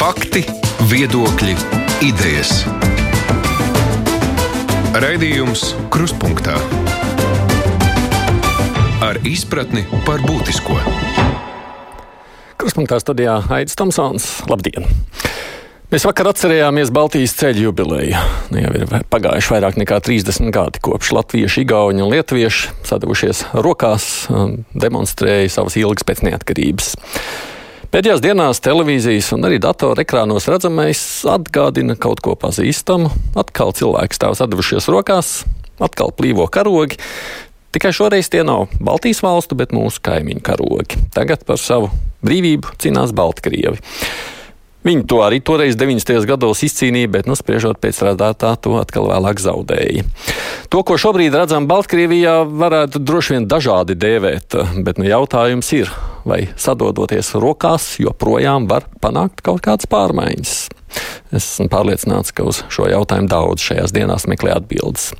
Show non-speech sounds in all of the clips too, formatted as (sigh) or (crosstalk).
Fakti, viedokļi, idejas. Raidījums Krustpunktā ar izpratni par būtisko. Krustpunktā studijā Aits Tomsons. Labdien! Mēs vakar atcerējāmies Baltijas ceļu jubileju. Nu, jau ir pagājuši vairāk nekā 30 gadi, kopš latvieši, igauņi un lietuvieši sadavušies rokās, demonstrēja savas ilgas pēc neatkarības. Pēdējās dienās televīzijas un arī datora ekrānos redzamais atgādina kaut ko pazīstamu. Atkal cilvēki stāv sadavušies rokās, atkal plīvo karogi. Tikai šoreiz tie nav Baltijas valstu, bet mūsu kaimiņu karogi. Tagad par savu brīvību cīnās Baltkrievi. Viņi to arī toreiz 90. gados izcīnīja, bet, nu, spriežot pēc rādātā, to atkal vēlāk zaudēja. To, ko šobrīd redzam Baltkrievijā, varētu droši vien dažādi dēvēt, bet nu, jautājums ir, vai sadodoties rokās, joprojām var panākt kaut kādas pārmaiņas. Es esmu pārliecināts, ka uz šo jautājumu daudz šajās dienās meklē atbildes.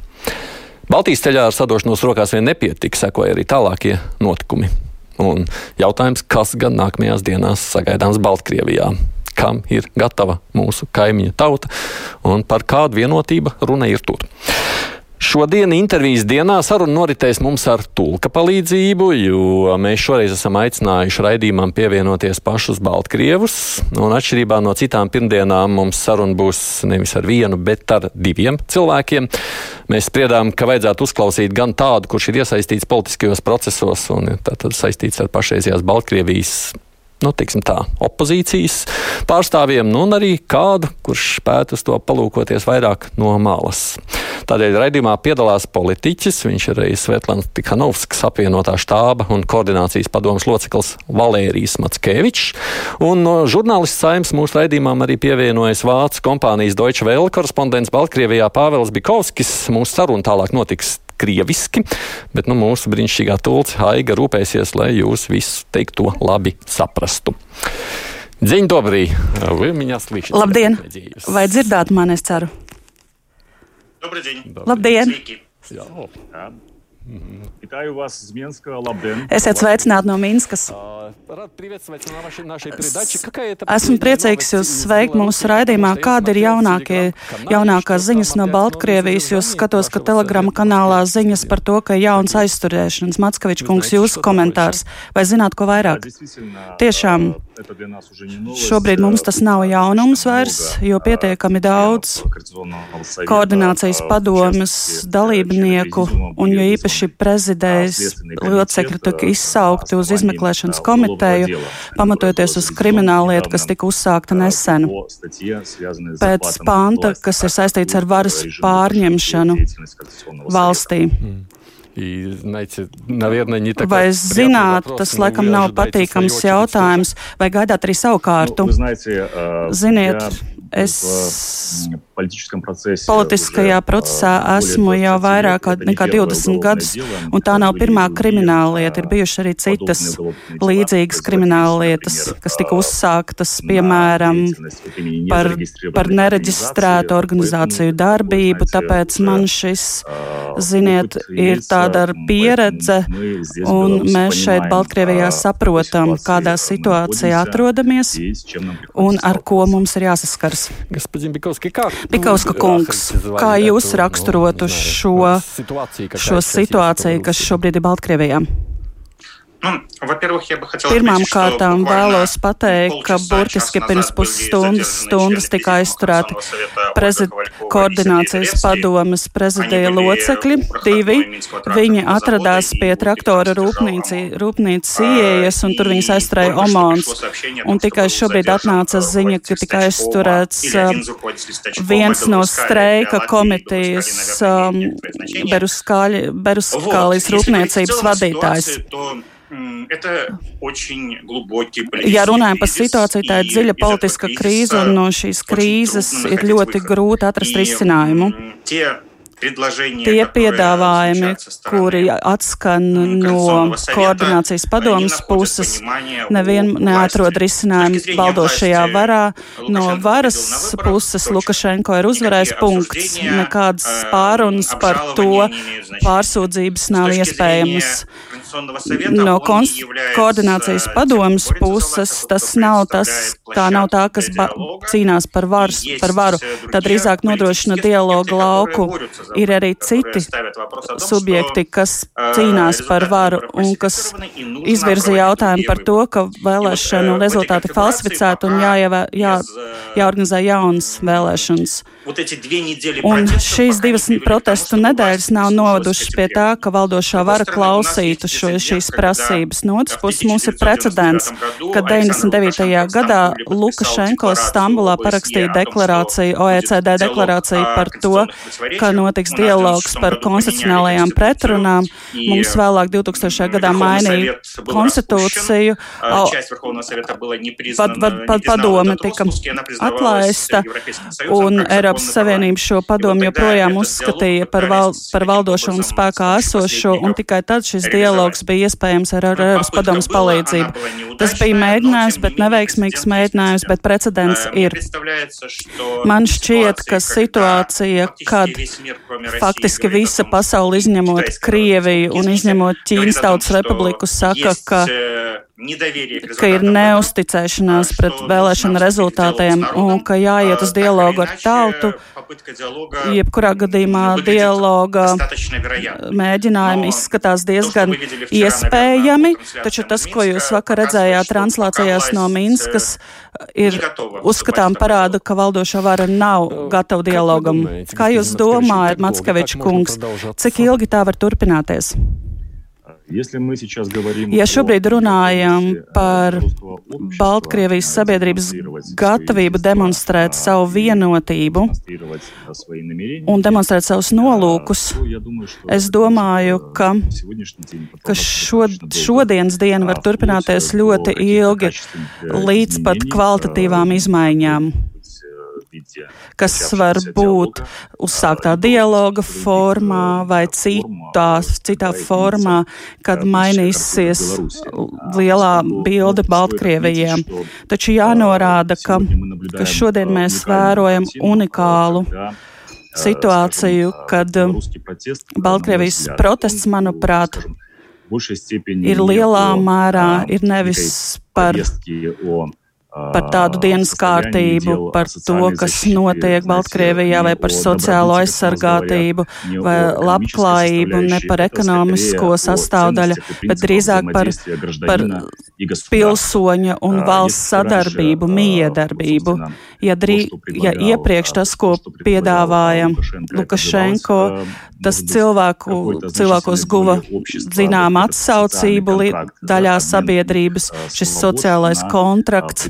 Baltijas ceļā ar sadošanos rokās vien nepietika, sekoja arī tālākie notikumi. Un jautājums, kas gan nākamajās dienās sagaidāms Baltkrievijā? Kam ir gatava mūsu kaimiņu tauta un par kādu vienotību runa ir tur. Šodien intervijas dienā saruna noritēs mums ar tulka palīdzību, jo mēs šoreiz esam aicinājuši raidījumam pievienoties pašus Baltkrievus. Un atšķirībā no citām pirmdienām mums saruna būs nevis ar vienu, bet ar diviem cilvēkiem. Mēs spriedām, ka vajadzētu uzklausīt gan tādu, kurš ir iesaistīts politiskajos procesos un tātad saistīts ar pašreizējās Baltkrievijas nu, tā, opozīcijas pārstāvjiem, nu, un arī kādu, kurš spētu uz to palūkoties vairāk no malas. Tādēļ raidījumā piedalās politiķis, viņš ir arī Svetlāns Tikhanovskis apvienotā štāba un koordinācijas padomas loceklis Valērijas Matskevičs, un no žurnālists saimnes mūsu raidījumam arī pievienojas Vācu kompānijas Deutsche Welle korespondents Baltkrievijā Pāvels Bikovskis. Mūsu saruna tālāk notiks krieviski, bet nu, mūsu brīnišķīgā tulce Haiga rūpēsies, lai jūs visu teikto labi saprastu. Dziņa dobrī, Vilniņā slīšana. Labdien! Vai dzirdāt mani, es ceru? Dobrī, dziņa! Labdien! Sveiki. Jā. Jā. Вітаю вас з Мінська, Лабден. Esiet sveicināti no Minskas. Rad priecāties no našей, našей передачи. Какая это Esmu priecīgs jūs sveikt mūsu raidījumā. Kādi ir jaunākie, jaunākās ziņas no Baltkrievijas? Jūs skatos, ka telegrama kanālā ziņas par to, ka jauns aizturēšanas. Mackavičs kungs, jūsu komentārs. Vai zināt, ko vairāk? Tiešām šobrīd mums tas nav jaunums vairs, jo pietiekami daudz koordinācijas padomas dalībnieku un jo īpaši prezidējas locekļi tika izsaukti uz izmeklēšanas komiteju, pamatojoties uz krimināllietu, kas tika uzsākta nesen. Pēc panta, kas ir saistīts ar varas pārņemšanu valstī. И, знаете, наверное, не такой Vai приятный zināt, вопрос, tas но laikam вы nav ожидаете в свою patīkams очередь jautājums, vai gaidāt arī savu kārtu? Вы знаете, э, Ziniet, я es procese, politiskajā procesā esmu jau vairāk nekā 20 gadus, un tā nav pirmā krimināllieta. Ir bijušas arī citas līdzīgas krimināllietas, kas tika uzsāktas, piemēram, par, par nereģistrētu organizāciju darbību. Tāpēc man šis, ziniet, ir tāda pieredze, un mēs šeit Baltkrievijā saprotam, kādā situācijā atrodamies un ar ko mums ir jāsaskars Господин Биковский, как Bikauska kungs, kā jūs raksturotu šo, šo situāciju, kas šobrīd ir Baltkrievijā? Nu, Pirmkārt, vēlos pateikt, ka burtiski pirms pusstundas stundas tika aizturēti prezid koordinācijas padomas prezidija locekļi. Divi viņi atradās pie traktora rūpnīci, rūpnīcas ieejas, un tur viņus aizturēja omons. Un tikai šobrīd atnāca ziņa, ka tika aizturēts э, viens no streika komitejas um, Beruskāļi, Beruskālijas rūpniecības vadītājs. ситуации, то, м, Это очень глубокий Ja runājam par политический situāciju, tā ir кризис, dziļa и из politiska этого krīze, un no šīs очень krīzes трудно ir находить ļoti выход. grūti atrast И, risinājumu. м, те предложения, Tie которые piedāvājumi, звучат со стороны, kuri atskan м, no Конституционного совета, koordinācijas они padomas находят puses, понимание у nevien власти. neatrod С точки risinājumu зрения valdošajā власти, varā. No Лукашенко varas победил на выборах, puses точка. Lukašenko ir uzvarējis Никакие punkts. обсуждения, Nekādas э, pārunas par to обжалования не имеют значения. pārsūdzības С nav точки зрения iespējamas. no kons, koordinācijas padomas puses tas nav tas, tā nav tā, kas cīnās par, vars, par varu. Tad drīzāk nodrošina dialogu lauku. Ir arī citi subjekti, kas cīnās par varu un kas izvirza jautājumu par to, ka vēlēšanu rezultāti falsificēti un jāievē, jā, jāorganizē jaunas vēlēšanas. Un šīs divas protestu nedēļas nav novadušas pie tā, ka valdošā vara klausītu šo, šīs prasības. No otras puses, mums ir precedents, ka 99. gadā Lukašenko Stambulā parakstīja deklarāciju, OECD deklarāciju par to, ka notiks dialogs par konstitucionālajām pretrunām. Mums vēlāk 2000. gadā mainīja konstitūciju, pat, pat, pat padome tika atlaista, un Eiropas Savienība šo padomu joprojām uzskatīja par, val, par valdošo un spēkā esošo, un tikai tad šis dialogs bija iespējams ar Eiropas padomas palīdzību. Tas bija mēģinājums, bet neveiksmīgs mēģinājums, bet precedents ir. Man šķiet, ka situācija, kad faktiski visa pasaule izņemot Krieviju un izņemot Ķīnas Tautas Republiku saka, ka ka ir neusticēšanās pret vēlēšanu rezultātiem un ka jāiet uz dialogu ar tautu. Jebkurā gadījumā dialoga mēģinājumi izskatās diezgan iespējami, taču tas, ko jūs vakar redzējāt translācijās no Minskas, ir uzskatām parāda, ka valdošā vara nav gatava dialogam. Kā jūs domājat, Matskevičs kungs, cik ilgi tā var turpināties? Ja šobrīd runājam par Baltkrievijas sabiedrības gatavību demonstrēt savu vienotību un demonstrēt savus nolūkus, es domāju, ka, ka šo, šodienas diena var turpināties ļoti ilgi līdz pat kvalitatīvām izmaiņām kas var būt uzsāktā dialoga formā vai citā, citā formā, kad mainīsies lielā bilde Baltkrievijiem. Taču jānorāda, ka, ka šodien mēs vērojam unikālu situāciju, kad Baltkrievijas protests, manuprāt, ir lielā mērā ir nevis par par tādu dienas kārtību, par to, kas notiek Baltkrievijā, vai par sociālo aizsargātību, vai labklājību, ne par ekonomisko sastāvdaļu, bet drīzāk par, par pilsoņa un valsts sadarbību, miedarbību. Ja, drī, ja iepriekš tas, ko piedāvāja Lukašenko, tas cilvēku, cilvēkos guva zinām atsaucību daļā sabiedrības, šis sociālais kontrakts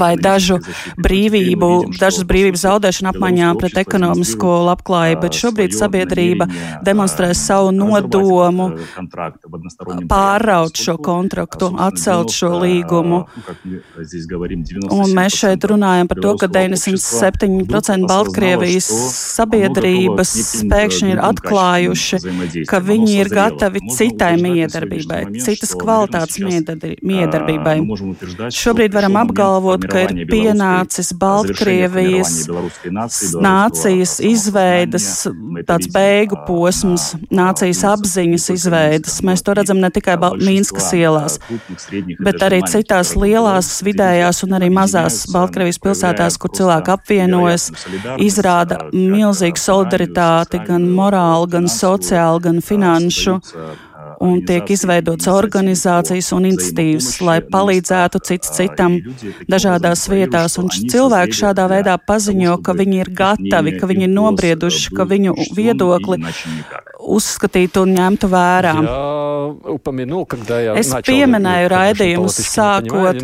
vai dažu brīvību, dažas brīvības zaudēšanu apmaiņā pret ekonomisko labklājību, bet šobrīd sabiedrība demonstrē savu nodomu pāraut šo kontraktu, atcelt šo līgumu. Un mēs šeit runājam par to, ka 97% Baltkrievijas sabiedrības pēkšņi ir atklājuši, ka viņi ir gatavi citai miedarbībai, citas kvalitātes miedarbībai. Šobrīd varam apgalvot, ka ir pienācis Baltkrievijas nācijas izveidas tāds beigu posms, nācijas apziņas izveidas. Mēs to redzam ne tikai Mīnskas ielās, bet arī citās lielās, vidējās un arī mazās Baltkrievijas pilsētās, kur cilvēki apvienojas, izrāda milzīgu solidaritāti gan morāli, gan sociāli, gan finanšu un tiek izveidotas organizācijas un iniciatīvas, lai palīdzētu cits citam dažādās vietās. Un cilvēki šādā veidā paziņo, ka viņi ir gatavi, ka viņi ir nobrieduši, ka viņu viedokli uzskatītu un ņemtu vērā. Es pieminēju raidījumus sākot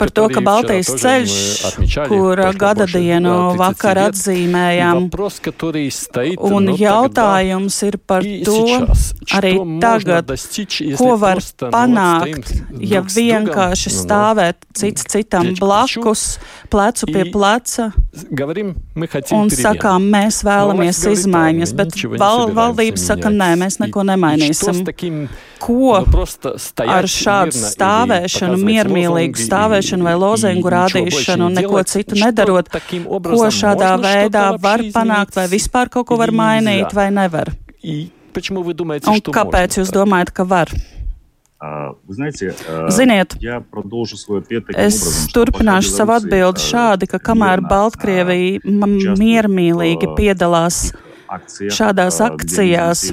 par to, ka Baltijas ceļš, kura gada dienu vakar atzīmējām, un jautājums ir par to arī tagad, ko var panākt, ja vienkārši stāvēt cits citam blakus, plecu pie pleca. Un sakām, mēs vēlamies izmaiņas, bet val, valdība saka, nē, mēs neko nemainīsim. Ko ar šādu stāvēšanu, miermīlīgu stāvēšanu vai lozengu rādīšanu un neko citu nedarot, ko šādā veidā var panākt vai vispār kaut ko var mainīt vai nevar? Почему вы думаете, Un что kāpēc можно jūs так? domājat, ka var? А, Вы знаете, э, Ziniet, я продолжу свой ответ таким Es образом, что пока turpināšu savu белорусы, atbildi э, šādi, ka kamēr мирно, Baltkrievija э, m- участвуют miermīlīgi в piedalās таких акциях, šādās akcijās,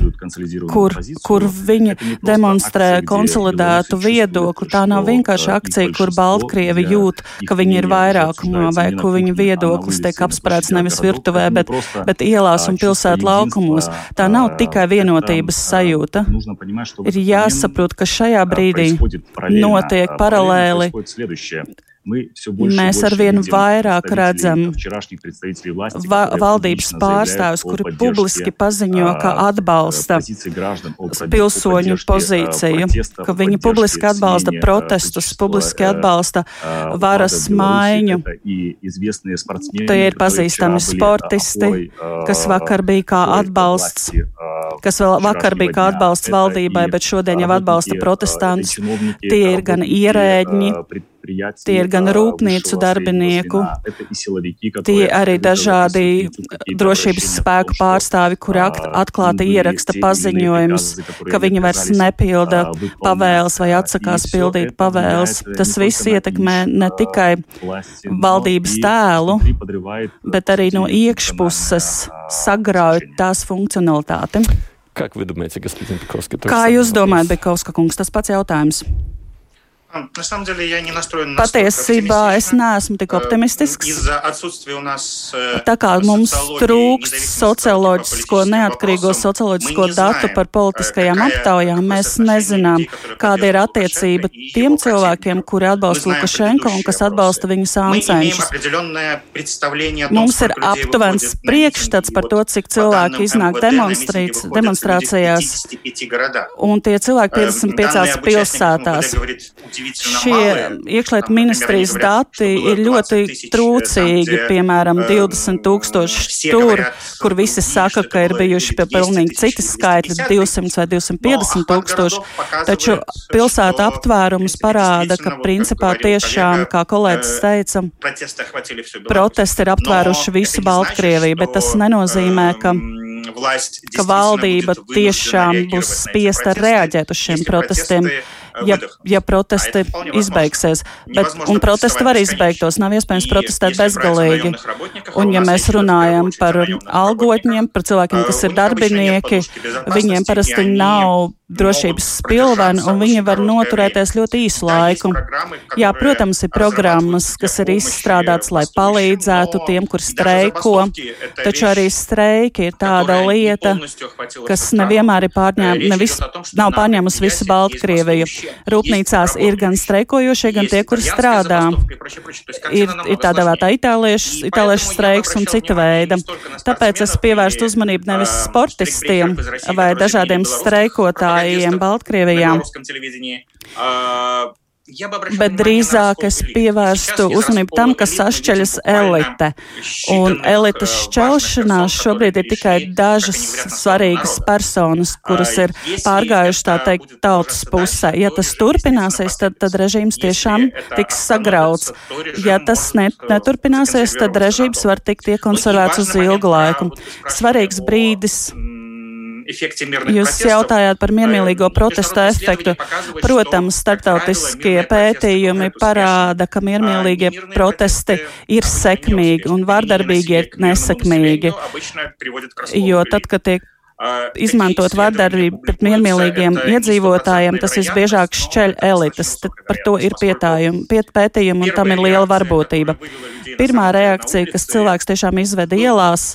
kur, kur viņi demonstrē konsolidētu viedokli. Tā nav vienkārši akcija, kur Baltkrievi jūt, ka viņi ir vairākumā vai ka viņu viedoklis tiek apsprēts nevis virtuvē, bet, bet ielās un pilsētu laukumos. Tā nav tikai vienotības sajūta. Ir jāsaprot, ka šajā brīdī notiek paralēli Mēs arvien vairāk redzam va valdības pārstāvis, kuri publiski paziņo, ka atbalsta pilsoņu pozīciju, ka viņi publiski atbalsta protestus, publiski atbalsta varas maiņu. Tie ir pazīstami sportisti, kas vakar bija kā atbalsts kas vēl vakar bija kā atbalsts valdībai, bet šodien jau atbalsta protestantus. Tie ir gan ierēģi, tie ir gan а, rūpnīcu высшего darbinieku, среднего звена. Это и силовики, Tie которые arī открыто dažādi записывают какие-то drošības обращения о spēku том, что, pārstāvi, kuri akt, а, atklāti им были ieraksta те или иные paziņojumus, приказы, за которые ka они viņi vairs отказались, nepilda а, выполнять. pavēles vai А, atsakās и всё pildīt это pavēles. влияет, э, Tas не viss только на ietekmē имидж, ne а, tikai власти, но valdības и tēlu, изнутри подрывает, bet arī no собственно, iekšpuses функциональное, а, sagrauj обеспечение. tās funkcionalitāti. Как вы думаете, господин Пиковский? то же Kā самое jūs domājat, вопрос. Bekovska kungs, tas pats jautājums? А, На самом деле я не настроен настолько Patiesībā es оптимистично. neesmu tik Э, optimistisks. Из-за отсутствия у нас э, Tā kā mums социологии, trūkst независимых socioloģisko, политическим neatkarīgo вопросам, socioloģisko мы не datu знаем, par politiskajām какая- aptaujām, какое mēs соотношение nezinām, людей, которые kāda ir поддерживают attiecība Лукашенко и tiem его cilvēkiem, противников. kuri atbalsta Мы знаем Lukašenko un kas предыдущие atbalsta опросы. viņu Мы имеем sāncenšus. определенное представление о том, Mums ir сколько людей aptuvens выходит на priekšstats митинги. par Вот to, cik по cilvēki данным iznāk МВД на митинги demonstrācijas- выходят люди в demonstrācijās, 55 городах. un tie cilvēki Э, 55 данные об участниках pilsētās. šie iekšlietu ministrijas dati ir ļoti trūcīgi, piemēram, 20 tūkstoši tur, kur visi saka, ka ir bijuši pie pilnīgi citas skaitļi, 200 vai 250 tūkstoši, taču pilsēta aptvērums parāda, ka principā tiešām, kā kolēģis teica, protesti ir aptvēruši visu Baltkrieviju, bet tas nenozīmē, ka ka valdība tiešām būs spiesta reaģēt uz šiem protestiem ja, ja protesti izbeigsies. Bet, un protesti var izbeigtos, nav iespējams protestēt bezgalīgi. Un, ja mēs runājam par algotņiem, par cilvēkiem, kas ir darbinieki, viņiem parasti nav drošības spilvena, un viņi var noturēties ļoti īsu laiku. Jā, protams, ir programmas, kas ir izstrādātas, lai palīdzētu tiem, kur streiko, taču arī streiki ir tāda lieta, kas nevienmēr ir pārņēma, nevis, nav pārņēmusi visu Baltkrieviju. Rūpnīcās ir gan streikojošie, gan tie, kur strādā. Ir, ir tādā vērtā itāliešu, itāliešu streikojošie vienreiz un cita veida. Tāpēc es pievērstu uzmanību nevis sportistiem vai dažādiem streikotājiem Baltkrievijā bet drīzāk es pievērstu uzmanību tam, kas sašķeļas elite. Un elites šķelšanās šobrīd ir tikai dažas svarīgas personas, kuras ir pārgājušas tā teikt tautas pusē. Ja tas turpināsies, tad, tad režīms tiešām tiks sagrauts. Ja tas net, neturpināsies, tad režīms var tikt iekonservēts uz ilgu laiku. Svarīgs brīdis Jūs jautājāt par miermīlīgo protesta efektu. Protams, starptautiskie pētījumi parāda, ka miermīlīgie protesti ir sekmīgi un vārdarbīgie nesekmīgi. Jo tad, kad tiek Izmantot vardarbību pret miermīlīgiem iedzīvotājiem, tas visbiežāk šķeļ elites. Tad par to ir pētījumi un tam ir liela varbūtība. Pirmā reakcija, kas cilvēks tiešām izveda ielās,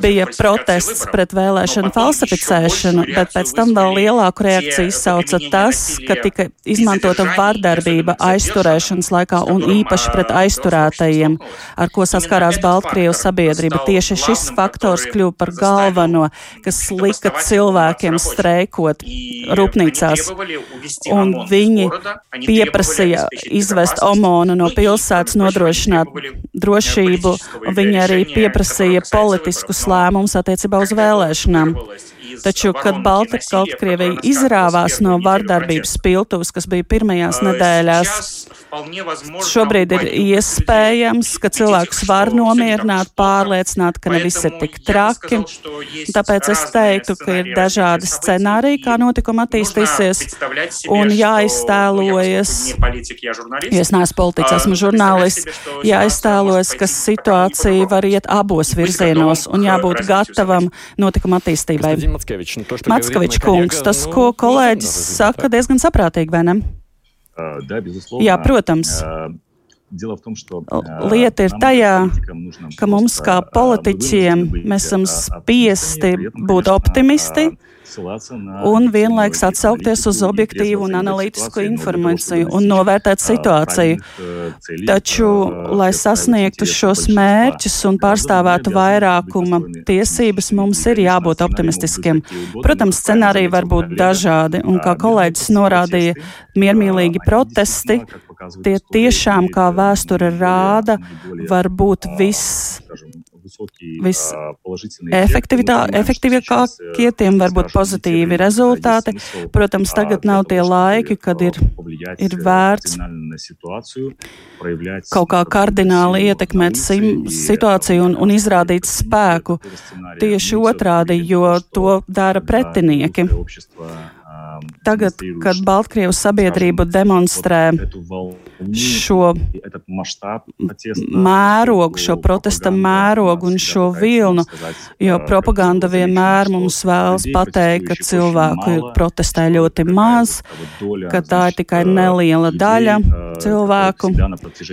bija protests pret vēlēšanu falsificēšanu, bet pēc tam vēl lielāku reakciju izsauca tas, ka tika izmantota vardarbība aizturēšanas laikā un īpaši pret aizturētajiem, ar ko saskārās Baltkrievijas sabiedrība. Tieši šis faktors kļuva par galveno kas lika cilvēkiem streikot rūpnīcās. Un viņi pieprasīja izvest Omonu no pilsētas, nodrošināt drošību. Viņi arī pieprasīja politiskus lēmumus attiecībā uz vēlēšanām. Taču, kad Baltika Baltkrievija izrāvās no vardarbības piltuvas, kas bija pirmajās nedēļās, šobrīd ir iespējams, ka cilvēkus var nomierināt, pārliecināt, ka ne viss ir tik traki. Tāpēc es teiktu, ka ir dažādi scenāriji, kā notikuma attīstīsies, un jāiztēlojas, jo es neesmu politiķis, esmu žurnālists, jāiztēlojas, ka situācija var iet abos virzienos un jābūt gatavam notikuma attīstībai. Mackevičs kungs, tas, ko kolēģis saka, diezgan saprātīgi, vai ne? Jā, protams. Lieta ir tajā, ka mums kā politiķiem mēs esam spiesti būt optimisti un vienlaiks atsaukties uz objektīvu un analītisku informāciju un novērtēt situāciju. Taču, lai sasniegtu šos mērķus un pārstāvētu vairākuma tiesības, mums ir jābūt optimistiskiem. Protams, scenāriji var būt dažādi, un kā kolēģis norādīja, miermīlīgi protesti tie tiešām, kā vēsture rāda, var būt viss visefektīvākie, tiem var būt pozitīvi rezultāti. Protams, tagad nav tie laiki, kad ir, ir vērts kaut kā kardināli ietekmēt situāciju un, un izrādīt spēku. Tieši otrādi, jo to dara pretinieki. Tagad, kad Baltkrievijas sabiedrība demonstrē šo mērogu, šo protesta mērogu un šo vilnu, jo propaganda vienmēr mums vēlas pateikt, ka cilvēku protestē ļoti maz, ka tā ir tikai neliela daļa cilvēku,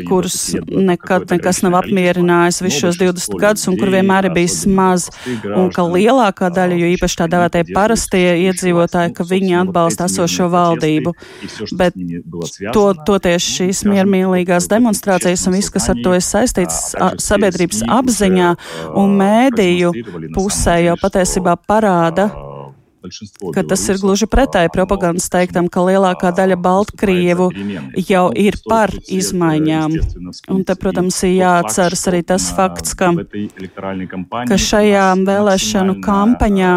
kurus nekad nekas nav apmierinājis visus šos 20 gadus un kur vienmēr ir bijis maz, un ka lielākā daļa, jo īpaši tā dēvētie parastie iedzīvotāji, ka viņi atbalsta esošo valdību. Bet to, toties šīs miermīlīgās demonstrācijas un viss, kas ar to ir saistīts, sabiedrības apziņā un mēdīju pusē jau patiesībā parāda, ka tas ir gluži pretēji propagandas teiktam, ka lielākā daļa Baltkrievu jau ir par izmaiņām. Un te, protams, ir jāatceras arī tas fakts, ka, ka šajā vēlēšanu kampaņā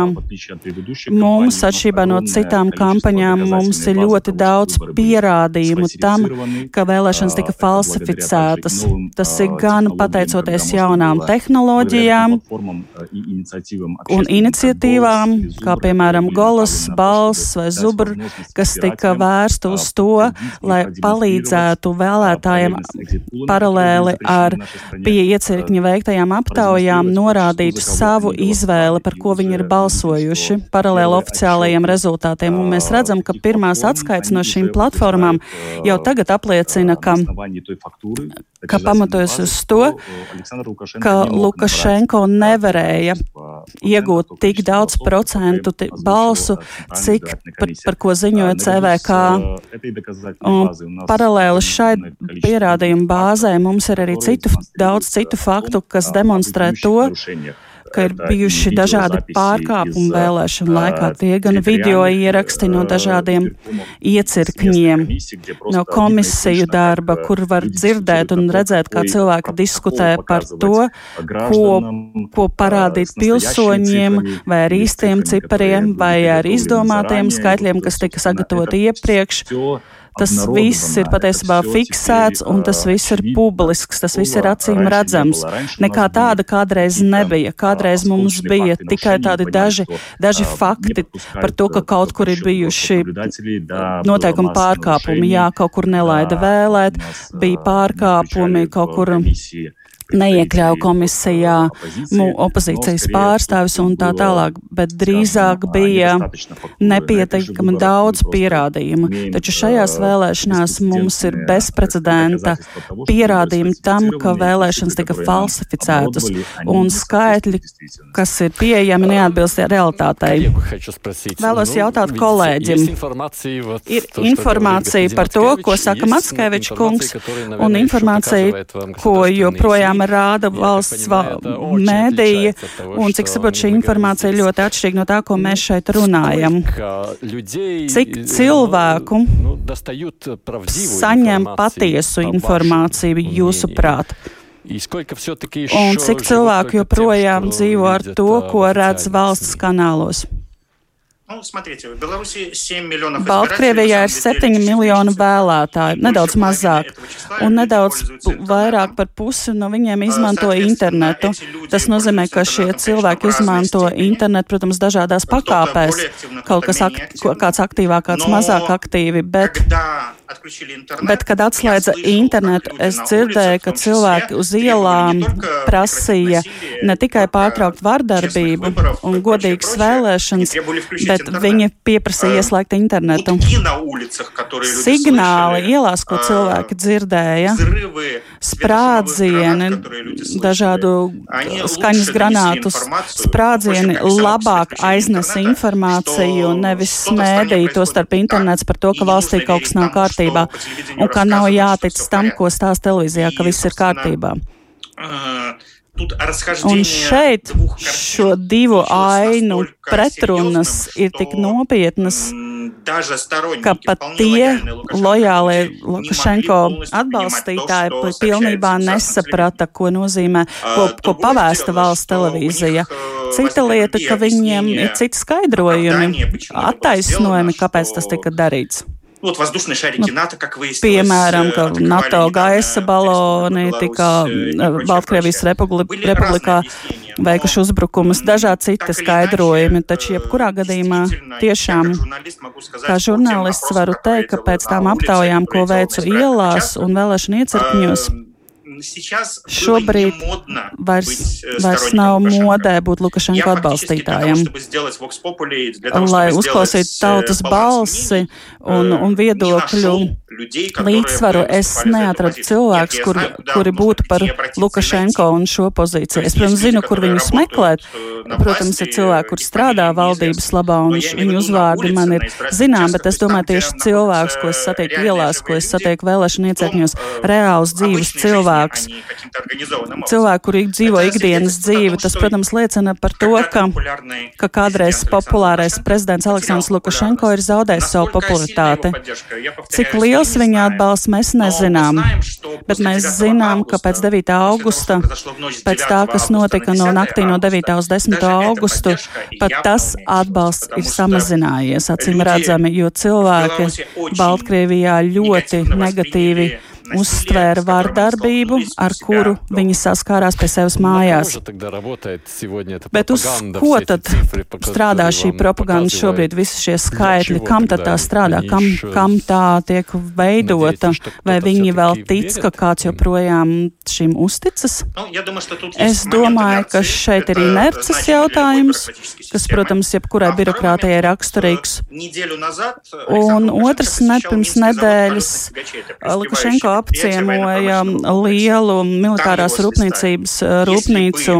mums, atšķirībā no citām kampaņām, mums ir ļoti daudz pierādījumu tam, ka vēlēšanas tika falsificētas. Tas ir gan pateicoties jaunām tehnoloģijām un iniciatīvām, kā piemēram, piemēram, golas, balss vai zubru, kas tika vērsta uz to, lai palīdzētu vēlētājiem paralēli ar pie iecirkņa veiktajām aptaujām norādītu savu izvēli, par ko viņi ir balsojuši, paralēli oficiālajiem rezultātiem. Un mēs redzam, ka pirmās atskaits no šīm platformām jau tagad apliecina, ka, ka pamatojas uz to, ka Lukašenko nevarēja iegūt tik daudz procentu balsu, cik par, par ko ziņoja CVK. Un paralēli šai pierādījumu bāzē mums ir arī citu, daudz citu faktu, kas demonstrē to, ka ir bijuši dažādi pārkāpumi vēlēšanu laikā. Tie gan video ieraksti no dažādiem iecirkņiem, no komisiju darba, kur var dzirdēt un redzēt, kā cilvēki diskutē par to, ko, ko parādīt pilsoņiem, vai ar īstiem cipariem, vai ar izdomātiem skaitļiem, kas tika sagatavoti iepriekš. Tas viss ir patiesībā fiksēts un tas viss ir publisks, tas viss ir acīm redzams. Nekā tāda kādreiz nebija. Kādreiz mums bija tikai tādi daži, daži fakti par to, ka kaut kur ir bijuši noteikumi pārkāpumi. Jā, kaut kur nelaida vēlēt, bija pārkāpumi, kaut kur neiekļauj komisijā opozīcijas pārstāvis un tā tālāk, bet drīzāk bija nepietiekami daudz pierādījumu. Taču šajās vēlēšanās mums ir bezprecedenta pierādījumi tam, ka vēlēšanas tika falsificētas un skaitļi, kas ir pieejami, neatbilst realitātei. Vēlos jautāt kolēģim. Ir informācija par to, ko saka Matskevičs kungs, un informācija, ko joprojām piemēram, rāda valsts mēdīja, un cik saprot, šī informācija ļoti atšķirīga no tā, ko mēs šeit runājam. Cik cilvēku nu, saņem patiesu informāciju jūsuprāt? Un cik cilvēku joprojām dzīvo ar to, ko redz valsts kanālos? Ну, смотрите, в Беларуси 7 миллионов Baltkrievijā ir 7 miljoni vēlētāji, nedaudz mazāk, un nedaudz vairāk par pusi no viņiem izmanto internetu. Tas nozīmē, ka šie cilvēki izmanto internetu, protams, dažādās pakāpēs, kaut kas akt, kāds aktīvāk, kāds mazāk aktīvi, bet Bet, kad atslēdza internetu, es dzirdēju, ka cilvēki uz ielām prasīja ne tikai pārtraukt vardarbību un godīgas vēlēšanas, bet viņi pieprasīja ieslēgt internetu. Signāli ielās, ko cilvēki dzirdēja, sprādzieni, dažādu skaņas granātus, sprādzieni labāk aiznes informāciju nevis smēdīja to starp internets par to, ka valstī kaut kas nav kārtībā kārtībā un ka nav jātic tam, ko stāsta televīzijā, ka viss ir kārtībā. Un šeit šo divu ainu pretrunas ir tik nopietnas, ka pat tie lojālie Lukašenko atbalstītāji pilnībā nesaprata, ko nozīmē, ko, ko pavēsta valsts televīzija. Cita lieta, ka viņiem ir citi skaidrojumi, attaisnojumi, kāpēc tas tika darīts. Nu, вот воздушные шарики НАТО, как выяснилось. Piemēram, ka NATO gaisa baloni tika Baltkrievijas republi republikā veikuši uzbrukumus, dažādi citi skaidrojumi, taču jebkurā gadījumā tiešām kā žurnālists varu teikt, ka pēc tām aptaujām, ko veicu ielās un vēlēšana iecirkņos, Šobrīd vairs, vairs nav modē būt Lukašenko atbalstītājiem. Lai uzklausītu tautas balsi un, un viedokļu līdzsvaru, es neatradu cilvēkus, kur, kuri būtu par Lukašenko un šo pozīciju. Es, protams, zinu, kur viņus meklēt. Protams, ir cilvēki, kur strādā valdības labā, un viņu uzvārdi man ir zinām, bet es domāju tieši cilvēkus, ko es satieku ielās, ko es satieku vēlēšana iecērkņos, reāls dzīves cilvēks. Cilvēki, kuri dzīvo ikdienas dzīvi, tas, protams, liecina par to, ka, ka kādreiz populārais prezidents Aleksandrs Lukašenko ir zaudējis savu popularitāti. Cik liels viņa atbalsts mēs nezinām, bet mēs zinām, ka pēc 9. augusta, pēc tā, kas notika no naktī no 9. uz 10. 15. augustu, pat tas atbalsts ir samazinājies, acīm redzami, jo cilvēki Baltkrievijā ļoti negatīvi uztvēra vārdarbību, ar kuru viņi saskārās pie sevis mājās. Bet uz ko tad strādā šī propaganda šobrīd, visi šie skaitļi, kam tad tā strādā, kam, kam tā tiek veidota, vai viņi vēl tic, ka kāds joprojām šim uzticas? Es domāju, ka šeit ir inerces jautājums, kas, protams, jebkurai birokrātijai raksturīgs. Un otrs, ne pirms nedēļas Lukašenko apciemoja lielu militārās rūpniecības rūpnīcu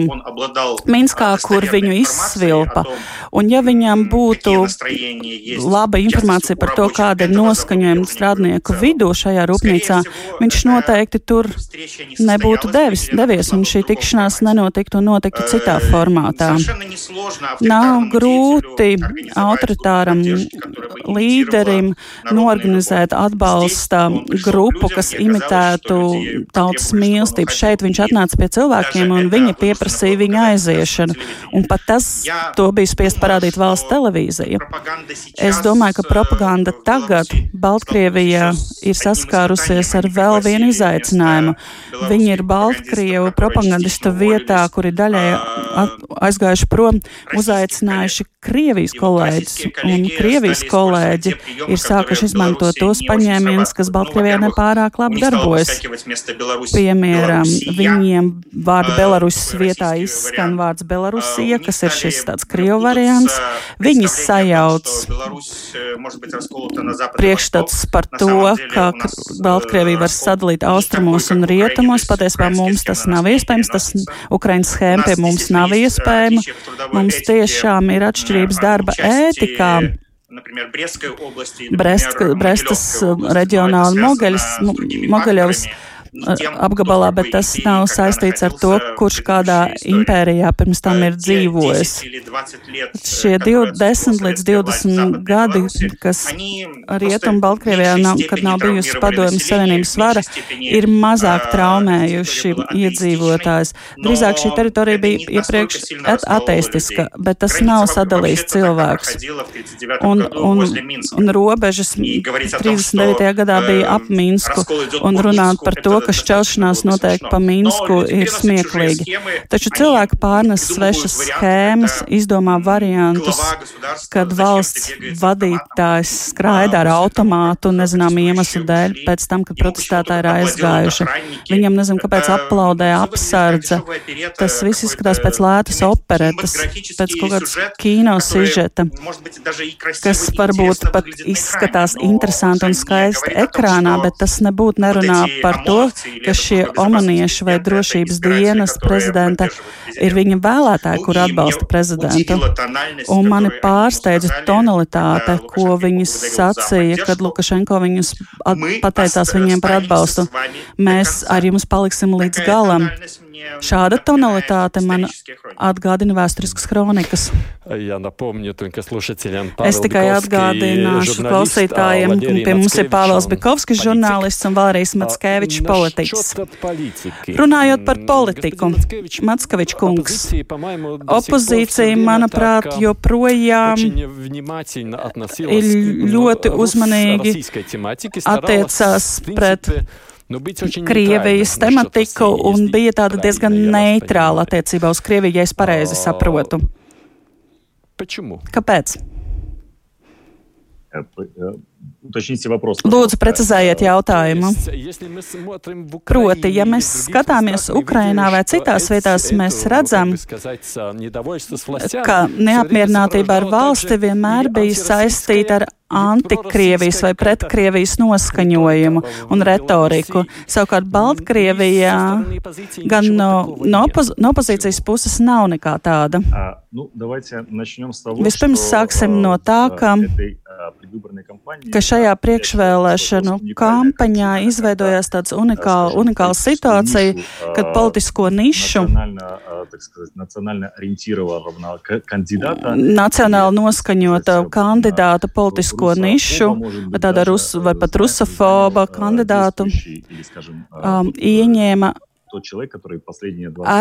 Minskā, kur viņu izsvilpa. Un ja viņam būtu laba informācija par to, kāda ir noskaņojuma strādnieku vidū šajā rūpnīcā, viņš noteikti tur nebūtu devis, devies, un šī tikšanās nenotiktu un notiktu citā formātā. Nav grūti autoritāram līderim norganizēt atbalsta grupu, kas imitētu tautas mīlestību. Šeit viņš atnāca pie cilvēkiem un viņi pieprasīja viņa aiziešanu. Un pat tas to bija spiest parādīt valsts televīzija. Es domāju, ka propaganda tagad Baltkrievijā ir saskārusies ar vēl vienu izaicinājumu. Viņi ir Baltkrievu propagandistu vietā, kuri daļai aizgājuši prom, uzaicinājuši Krievijas kolēģis. Un Krievijas kolēģi ir sākuši izmantot tos paņēmienus, kas Baltkrievijā nepārāk labi darbojas. Piemēram, viņiem vārdu Belarusas vietā izskan vārds Belarusija, kas ir šis tāds krievu variants. Viņi sajauc priekšstats par to, ka Baltkrievija var sadalīt austrumos un rietumos. Patiesībā mums tas nav iespējams, tas Ukrainas schēma pie mums nav iespējama. Mums tiešām ir atšķirības darba ētikā. Brest, Brestas reģionā un Mogaļas, Mogaļovas apgabalā, bet tas nav saistīts ar to, kurš kādā impērijā pirms tam ir dzīvojis. Šie 20 līdz 20 gadi, kas Rietumu Baltkrievijā, nav, kad nav bijusi padomju savienības vara, ir mazāk traumējuši iedzīvotājs. Drīzāk šī teritorija bija iepriekš ateistiska, bet tas nav sadalījis cilvēkus. Un, un, un robežas 39. gadā bija ap Minsku, un runāt par to, ka šķelšanās notiek pa Minsku, ir smieklīgi. Taču cilvēki pārnes svešas schēmas, izdomā variantus, kad valsts vadītājs skraida ar automātu nezinām iemeslu dēļ, pēc tam, kad protestētāji ir aizgājuši. Viņam nezinu, kāpēc aplaudē apsardze. Tas viss izskatās pēc lētas operetas, pēc kaut kādas kino sižeta, kas varbūt pat izskatās interesanti un skaisti ekrānā, bet tas nebūtu nerunā par to, ka šie omanieši vai drošības dienas prezidenta ir viņa vēlētāji, kur atbalsta prezidentu. Un mani pārsteidza tonalitāte, ko viņi sacīja, kad Lukašenko viņus pateicās viņiem par atbalstu. Mēs ar jums paliksim līdz galam. Šāda tonalitāte man atgādina vēsturiskas kronikas. Es tikai atgādināšu klausītājiem, ka pie mums ir Pāvils Bikovskis, žurnālists un Vārijas Matskevičs, politiķis. Runājot par politiku, Matskevičs kungs, opozīcija, manuprāt, joprojām ir ļoti uzmanīgi attiecās pret Krievijas tematiku un bija tāda diezgan neitrāla attiecībā uz Krieviju, ja es pareizi saprotu. Kāpēc? Lūdzu, precizējiet jautājumu. Proti, ja mēs skatāmies Ukrainā vai citās vietās, mēs redzam, ka neapmierinātība ar valsti vienmēr bija saistīta ar antikrievijas vai pretkrievijas noskaņojumu un retoriku. Savukārt Baltkrievijā gan no, no, opoz, no opozīcijas puses nav nekā tāda. Vispirms sāksim no tā, ka ka šajā priekšvēlēšanu kampaņā izveidojās tāds unikāla, unikāla situācija, kad politisko nišu nacionāli noskaņota kandidāta politisko nišu, tāda rus, vai pat rusofoba kandidātu um, ieņēma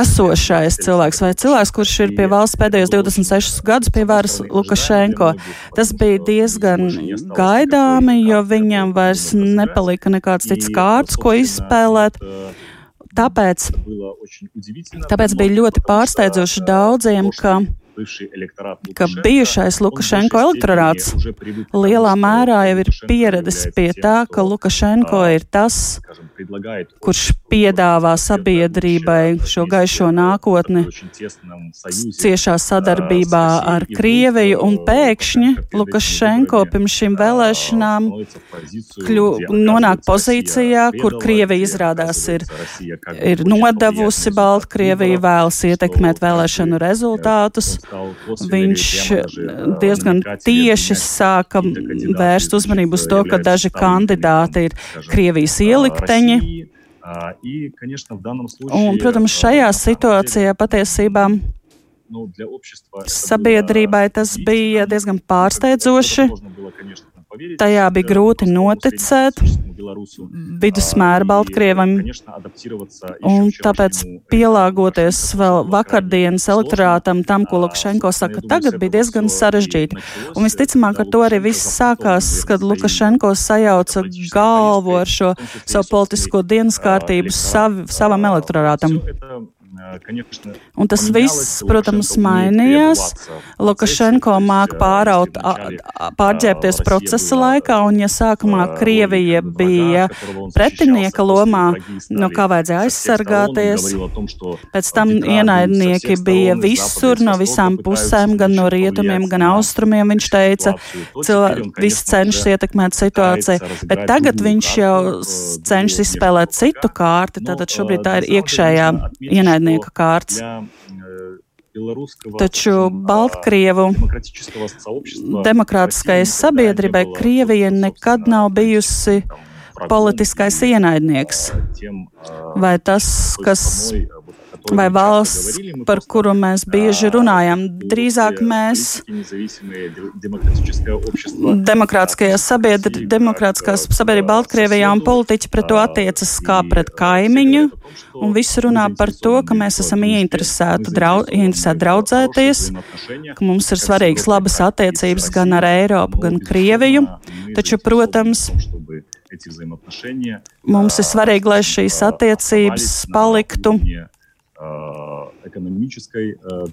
esošais cilvēks vai cilvēks, kurš ir pie valsts pēdējos 26 gadus pie varas Lukašenko. Tas bija diezgan gaidāmi, jo viņam vairs nepalika nekāds cits kārts, ko izspēlēt. Tāpēc, tāpēc bija ļoti pārsteidzoši daudziem, ka ka bijušais Lukašenko elektorāts lielā mērā jau ir pieredzis pie tā, ka Lukašenko ir tas, kurš piedāvā sabiedrībai šo gaišo nākotni ciešā sadarbībā ar Krieviju, un pēkšņi Lukašenko pirms šīm vēlēšanām kļu, nonāk pozīcijā, kur Krievija izrādās ir, ir nodevusi Baltkrieviju, vēlas ietekmēt vēlēšanu rezultātus. Viņš diezgan tieši sāka vērst uzmanību uz to, ka daži kandidāti ir Krievijas ielikteņi. Un, protams, šajā situācijā patiesībā sabiedrībai tas bija diezgan pārsteidzoši. Tajā bija grūti noticēt. vidusmēra Baltkrievam, un tāpēc (laughs) pielāgoties vēl vakardienas elektorātam tam, ko Lukašenko saka tagad, bija diezgan sarežģīti. Un visticamāk, ar to arī viss sākās, kad Lukašenko sajauca galvu ar šo savu politisko dienas kārtību sav, savam elektorātam. Un tas viss, protams, mainījās. Lukašenko māk pāraut, pārģērbties procesa laikā, un ja sākumā Krievija bija pretinieka lomā, no kā vajadzēja aizsargāties, pēc tam ienaidnieki bija visur, no visām pusēm, gan no rietumiem, gan austrumiem, viņš teica, viss cenšas ietekmēt situāciju, bet tagad viņš jau cenšas izspēlēt citu kārti, tātad šobrīd tā ir iekšējā ienaidnieka dalībnieka kārts. Taču Baltkrievu demokrātiskajai sabiedrībai Krievija nekad nav bijusi politiskais ienaidnieks, vai tas, kas vai valsts, par kuru mēs bieži runājam. Drīzāk mēs demokrātiskajā sabiedr, demokrātiskās sabiedrība Baltkrievijā un politiķi pret to attiecas kā pret kaimiņu, un visi runā par to, ka mēs esam ieinteresēti, drau, ieinteresēti draudzēties, ka mums ir svarīgas labas attiecības gan ar Eiropu, gan Krieviju, taču, protams, Mums ir svarīgi, lai šīs attiecības paliktu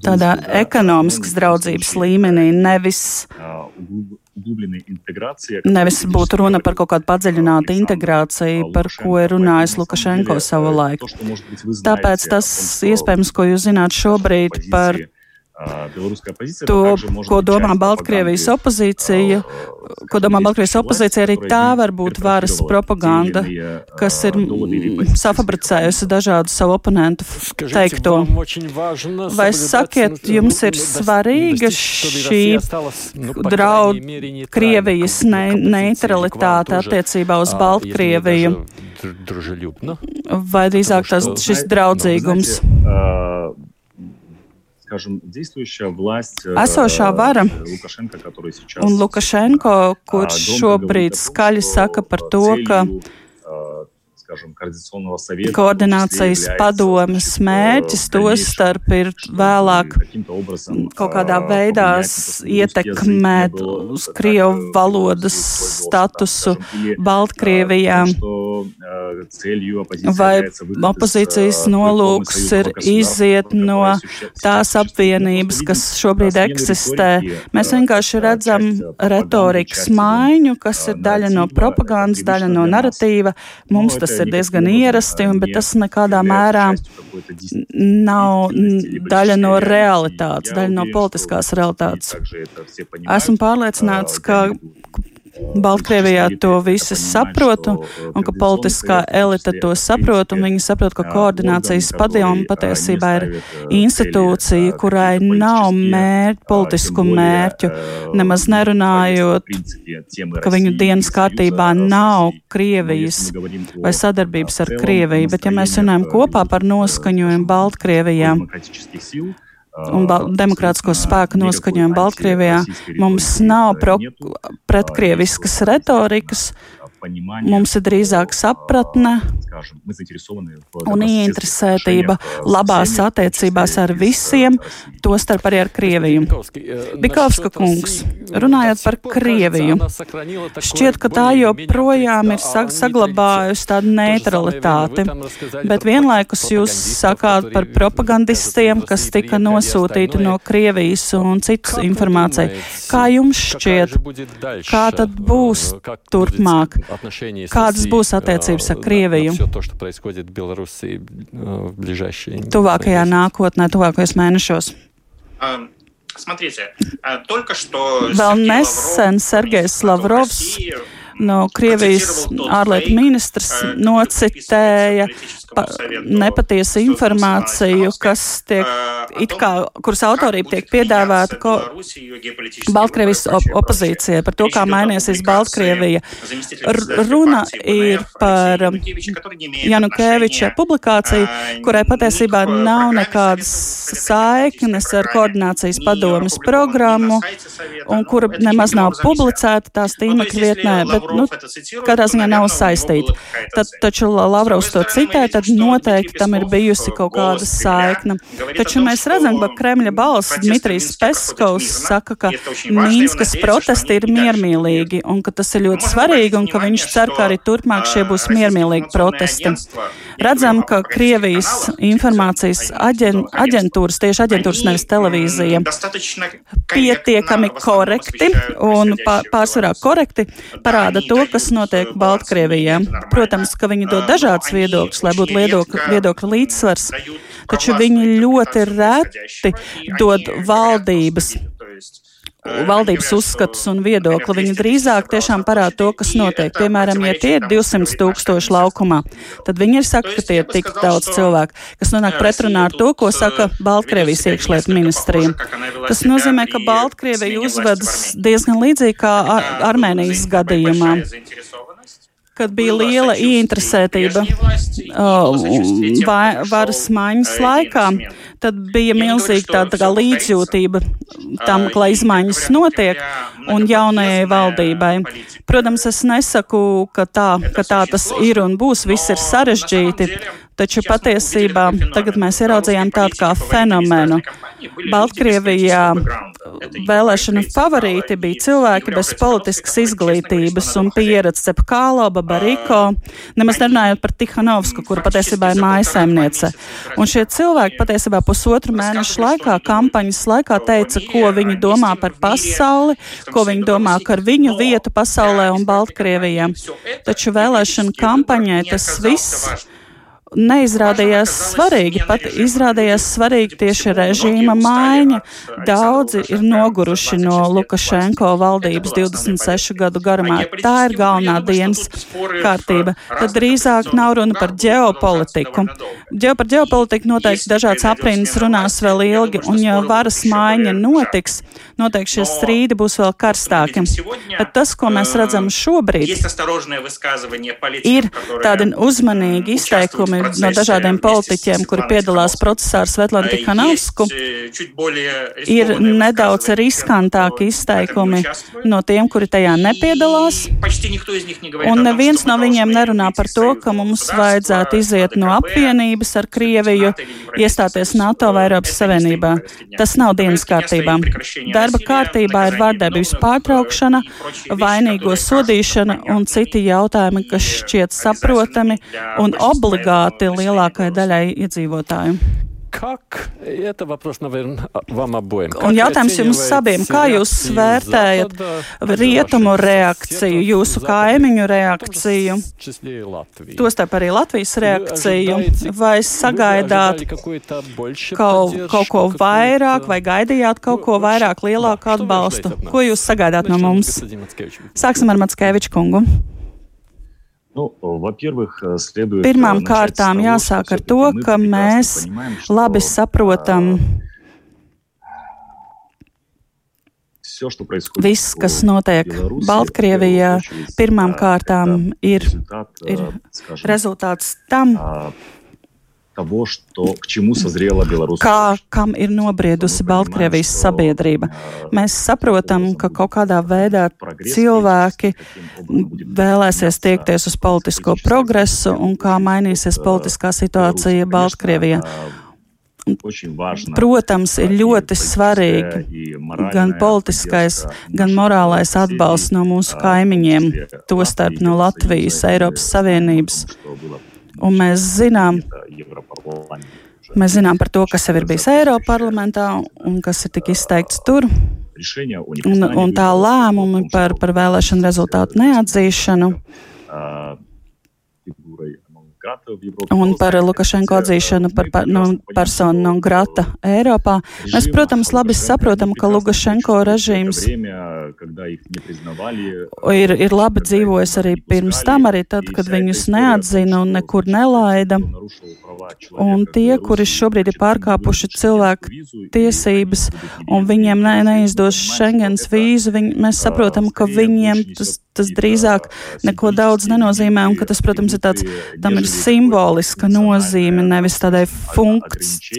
tādā ekonomiskas draudzības līmenī, nevis, nevis būtu runa par kaut kādu padziļinātu integrāciju, par ko ir runājis Lukašenko savu laiku. Tāpēc tas iespējams, ko jūs zināt šobrīd par To, ko domā Baltkrievijas opozīcija, ko domā Baltkrievijas opozīcija, arī tā var būt varas propaganda, kas ir safabricējusi dažādu savu oponentu teikto. Vai sakiet, jums ir svarīga šī draud Krievijas ne neutralitāte attiecībā uz Baltkrieviju? Vai drīzāk tas šis draudzīgums? скажем, действующая власть Esošā vara Lukašenko, который сейчас un Lukašenko, kurš šobrīd skaļi saka par to, ka koordinācijas padomes mērķis tos starp ir vēlāk kaut kādā veidā ietekmēt uz Krievu valodas statusu Baltkrievijā. Vai opozīcijas nolūks ir iziet no tās apvienības, kas šobrīd eksistē? Mēs vienkārši redzam retorikas maiņu, kas ir daļa no propagandas, daļa no narratīva. Mums tas ir diezgan ierasti, bet tas nekādā mērā nav daļa no realitātes, daļa no politiskās realitātes. Esmu pārliecināts, ka Baltkrievijā to visi saprot, un ka politiskā elite to saprot, un viņi saprot, ka koordinācijas padoma patiesībā ir institūcija, kurai nav mērķu, politisku mērķu, nemaz nerunājot, ka viņu dienas kārtībā nav Krievijas vai sadarbības ar Krieviju, bet ja mēs runājam kopā par noskaņojumu Baltkrievijā, un demokrātisko spēku noskaņojumu Baltkrievijā. Mums nav pretkrieviskas retorikas, mums ir drīzāk sapratne un ieinteresētība labās attiecībās ar visiem, tostarp arī ar Krieviju. Bikovska kungs, runājot par Krieviju, šķiet, ka tā joprojām ir saglabājusi tādu neutralitāti, bet vienlaikus jūs sakāt par propagandistiem, kas tika nosūtīti no Krievijas un citas informācija. Kā jums šķiet, kā tad būs turpmāk? Kādas būs attiecības ar Krieviju? то, что происходит в Белоруссии в ближайшие Tuvākajā nākotnē, tuvākajos mēnešos. Смотрите, только что Vēl nesen Sergejs Lavrovs no Krievijas ārlietu ministrs nocitēja pa, nepatiesu informāciju, kas tiek, it kā, kuras autorība tiek piedāvāta ko, Baltkrievijas op opozīcijai par to, kā mainīsies Baltkrievija. R runa ir par Janukeviča publikāciju, kurai patiesībā nav nekādas saiknes ar koordinācijas padomas programmu un kura nemaz nav publicēta tās tīmekļa vietnē, bet nu, katrā ziņā nav saistīti. Tad, taču Lavrovs to citē, tad noteikti tam ir bijusi kaut kāda saikna. Taču mēs redzam, ka Kremļa balss Dmitrijs Peskovs saka, ka Mīnskas protesti ir miermīlīgi un ka tas ir ļoti svarīgi un ka viņš cer, ka arī turpmāk šie būs miermīlīgi protesti. Redzam, ka Krievijas informācijas aģen, aģentūras, tieši aģentūras nevis televīzija, pietiekami korekti un pārsvarā korekti parāda to, kas notiek Baltkrievijā. Protams, ka viņi dod dažādas viedokļus, lai būtu viedokļu, viedokļu līdzsvars, taču viņi ļoti reti dod valdības valdības uzskatus un viedokli. Viņi drīzāk tiešām parāda to, kas notiek. Piemēram, ja tie ir 200 tūkstoši laukumā, tad viņi ir saka, ka tie ir tik daudz cilvēku, kas nonāk pretrunā ar to, ko saka Baltkrievijas iekšlietu ministrija. Tas nozīmē, ka Baltkrievija uzvedas diezgan līdzīgi kā Ar Armēnijas gadījumā. kad bija liela ieinteresētība vai, varas maiņas laikā, tad bija milzīga tāda tā kā līdzjūtība tam, ka izmaiņas notiek un jaunajai valdībai. Protams, es nesaku, ka tā, ka tā tas ir un būs, viss ir sarežģīti. Taču patiesībā tagad mēs ieraudzījām tādu kā fenomenu. Baltkrievijā vēlēšanu favorīti bija cilvēki bez politiskas izglītības un pieredzes - Cepkālo, Babariko, nemaz nerunājot par Tihanovsku, kura patiesībā ir mājasaimniece. Un šie cilvēki patiesībā pusotru mēnešu laikā, kampaņas laikā teica, ko viņi domā par pasauli, ko viņi domā par viņu vietu pasaulē un Baltkrievijā. Taču vēlēšanu kampaņai tas viss neizrādījās svarīgi. Pat izrādījās svarīgi tieši režīma maiņa. Daudzi ir noguruši no Lukašenko valdības 26 gadu garumā. Tā ir galvenā dienas kārtība. Tad drīzāk nav runa par ģeopolitiku. Ģeo par ģeopolitiku noteikti dažāds aprindas runās vēl ilgi, un ja varas maiņa notiks, noteikti šie strīdi būs vēl karstāki. Bet tas, ko mēs redzam šobrīd, ir tādi uzmanīgi izteikumi izteikumi no dažādiem politiķiem, kuri piedalās procesā ar Svetlanu Tikanovsku, ir nedaudz riskantāki izteikumi no tiem, kuri tajā nepiedalās. Un neviens no viņiem nerunā par to, ka mums vajadzētu iziet no apvienības ar Krieviju, iestāties NATO vai Eiropas Savienībā. Tas nav dienas kārtībā. Darba kārtībā ir vārdarbības pārtraukšana, vainīgo sodīšana un citi jautājumi, kas šķiet saprotami un obligāti privāti lielākajai daļai iedzīvotāju. Как? Это вопрос, наверное, вам обоим. Un jautājums jums abiem, kā jūs vērtējat rietumu reakciju, jūsu kaimiņu reakciju, tostarp arī Latvijas reakciju, vai sagaidāt kaut, kaut ko vairāk, vai gaidījāt kaut ko vairāk, lielāku atbalstu? Ko jūs sagaidāt no mums? Sāksim ar Matskeviču kungu. Nu, Pirmām kārtām jāsāk ar to, ka mēs labi saprotam viss, kas notiek Baltkrievijā, pirmām kārtām ir, ir rezultāts tam, того, что, к чему созрела Беларусь. Kā, kam ir nobriedusi Baltkrievijas sabiedrība. Mēs saprotam, ka kaut kādā veidā cilvēki vēlēsies tiekties uz politisko progresu un kā mainīsies politiskā situācija Baltkrievijā. Protams, ir ļoti svarīgi gan politiskais, gan morālais atbalsts no mūsu kaimiņiem, tostarp no Latvijas, Eiropas Savienības. Un mēs zinām, mēs zinām par to, kas jau ir bijis Eiropas parlamentā un kas ir tik izteikts tur. Un, un tā lēmumi par, par vēlēšanu rezultātu neatzīšanu un par Lukašenko atzīšanu par, par no, personu no grata Eiropā. Mēs, protams, labi saprotam, ka Lukašenko režīms ir, ir labi dzīvojis arī pirms tam, arī tad, kad viņus neatzina un nekur nelaida. Un tie, kuri šobrīd ir pārkāpuši cilvēku tiesības un viņiem ne, neizdos Schengens vīzu, viņi, mēs saprotam, ka viņiem tas, tas drīzāk neko daudz nenozīmē un ka tas, protams, ir tāds, tam ir simboliska nozīme, nevis tādai funkc,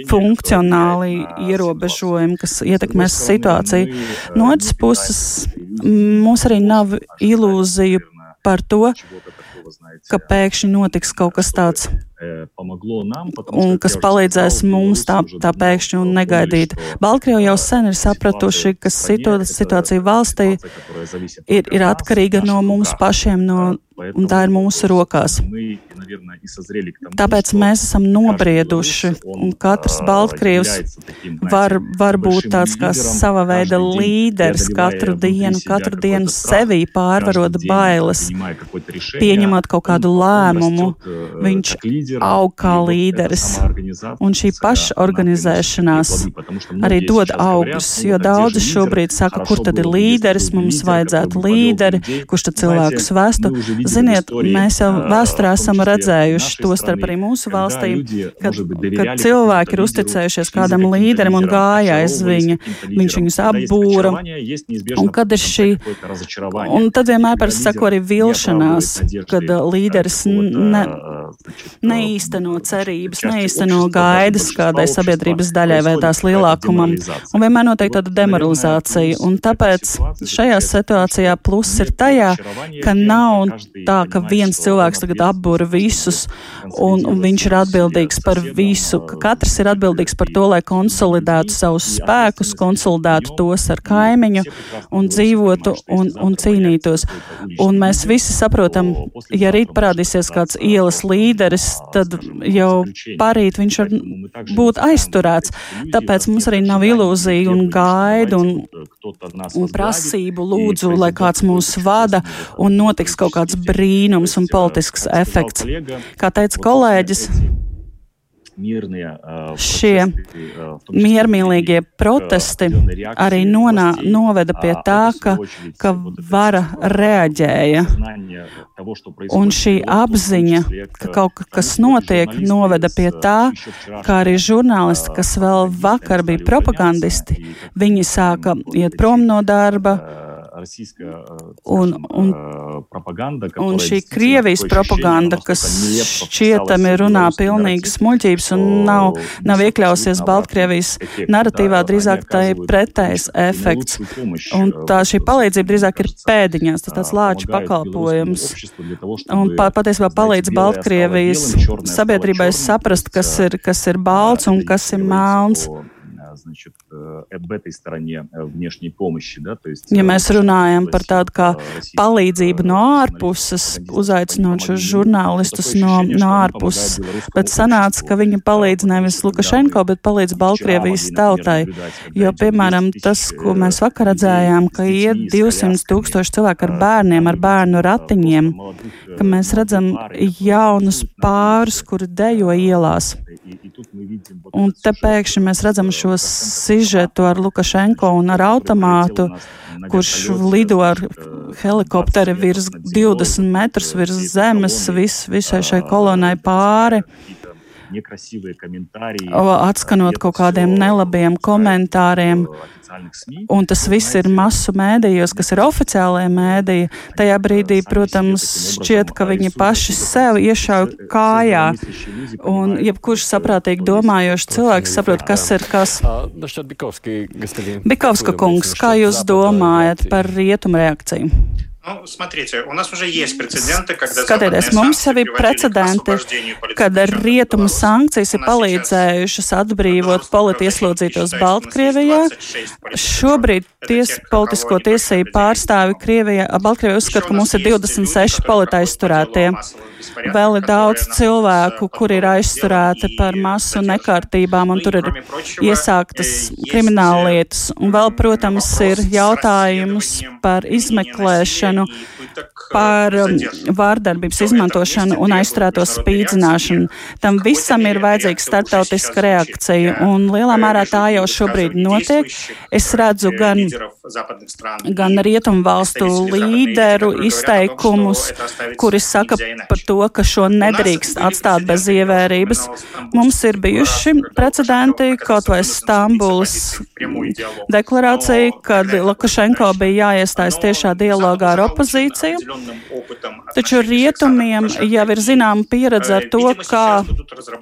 funkcionāli ierobežojumi, kas ietekmēs situāciju. No otras puses, mums arī nav ilūziju par to, ka pēkšņi notiks kaut kas tāds un kas palīdzēs mums tā, tā pēkšņi un negaidīt. Baltkrievija jau sen ir sapratuši, ka situācija valstī ir, ir atkarīga no mums pašiem, no, un tā ir mūsu rokās. Tāpēc mēs esam nobrieduši, un katrs Baltkrievs var, var būt tāds kā sava veida līderis katru dienu, katru dienu sevī pārvarot bailes, pieņemot kaut kādu lēmumu. Viņš aug kā līderis. Un šī pašorganizēšanās arī dod augļus, jo daudzi šobrīd saka, kur tad ir līderis, mums vajadzētu līderi, kurš tad cilvēkus vestu. Ziniet, mēs jau vēsturē esam redzējuši, to starp arī mūsu valstī, kad, kad cilvēki ir uzticējušies kādam līderim un gāja aiz viņa, viņš viņus apbūra. Un kad ir šī, un tad vienmēr par sako arī vilšanās, kad līderis ne, neīsteno cerības, neīsteno gaidas kādai sabiedrības daļai vai tās lielākumam, un vienmēr notiek tāda demoralizācija. Un tāpēc šajā situācijā pluss ir tajā, ka nav tā, ka viens cilvēks tagad apbūra visus, un, un viņš ir atbildīgs par visu, ka katrs ir atbildīgs par to, lai konsolidētu savus spēkus, konsolidētu tos ar kaimiņu un dzīvotu un, un cīnītos. Un mēs visi saprotam, ja rīt parādīsies kāds ielas līderis, tad jau parīt viņš var būt aizturēts. Tāpēc mums arī nav ilūzija un gaida un, un prasību lūdzu, lai kāds mūs vada un notiks kaut kāds brīnums un politisks efekts. Kā teica kolēģis, Šie miermīlīgie protesti arī nonā, noveda pie tā, ka, ka vara reaģēja. Un šī apziņa, ka kaut kas notiek, noveda pie tā, ka arī žurnālisti, kas vēl vakar bija propagandisti, viņi sāka iet prom no darba un, un, un šī Krievijas propaganda, kas šķietami runā pilnīgas muļķības un nav, nav iekļausies Baltkrievijas narratīvā, drīzāk tā ir pretējs efekts. Un tā šī palīdzība drīzāk ir pēdiņās, tas tāds lāču pakalpojums. Un patiesībā palīdz Baltkrievijas sabiedrībai saprast, kas ir, kas ir balts un kas ir melns значит, об этой стороне внешней помощи. Да, то есть, ja mēs runājam par tādu kā palīdzību no ārpuses, uzaicinot šos žurnālistus no, no ārpuses, bet sanāca, ka viņi palīdz nevis Lukašenko, bet palīdz Baltkrievijas tautai. Jo, piemēram, tas, ko mēs vakar redzējām, ka iet 200 tūkstoši cilvēku ar bērniem, ar bērnu ratiņiem, ka mēs redzam jaunus pārus, kuri dejo ielās. Un te pēkšņi mēs redzam šos sižetu ar Lukašenko un ar automātu, kurš lido ar helikopteri virs 20 metrus virs zemes vis, visai šai kolonai pāri atskanot kaut kādiem nelabiem komentāriem. Un tas viss ir masu mēdījos, kas ir oficiālajie mēdīji. Tajā brīdī, protams, šķiet, ka viņi paši sev iešauj kājā. Un jebkurš saprātīgi domājošs cilvēks saprot, kas ir kas. Bikovska kungs, kā jūs domājat par rietumu reakciju? Nu, смотрите, у нас уже есть прецеденты, когда Skatieties, mums jau ir precedenti, kad rietumu sankcijas ir palīdzējušas atbrīvot politieslodzītos Baltkrievijā. Šobrīd ties, politisko tiesību pārstāvi Krievijā, Baltkrievijā uzskata, ka mums ir 26 politieslodzītie. Vēl ir daudz cilvēku, kuri ir aizturēti par masu nekārtībām, un tur ir iesāktas krimināla lietas. Un vēl, protams, ir jautājums par izmeklēšanu ziņošanu par um, vārdarbības izmantošanu un aizturēto spīdzināšanu. Tam visam ir vajadzīga startautiska reakcija, un lielā mērā tā jau šobrīd notiek. Es redzu gan, gan rietumu valstu līderu izteikumus, kuri saka par to, ka šo nedrīkst atstāt bez ievērības. Mums ir bijuši precedenti, kaut vai Stambulas deklarācija, kad Lukašenko bija jāiestājas tiešā dialogā ar opozīciju. Taču rietumiem jau ir zināma pieredze ar to, kā,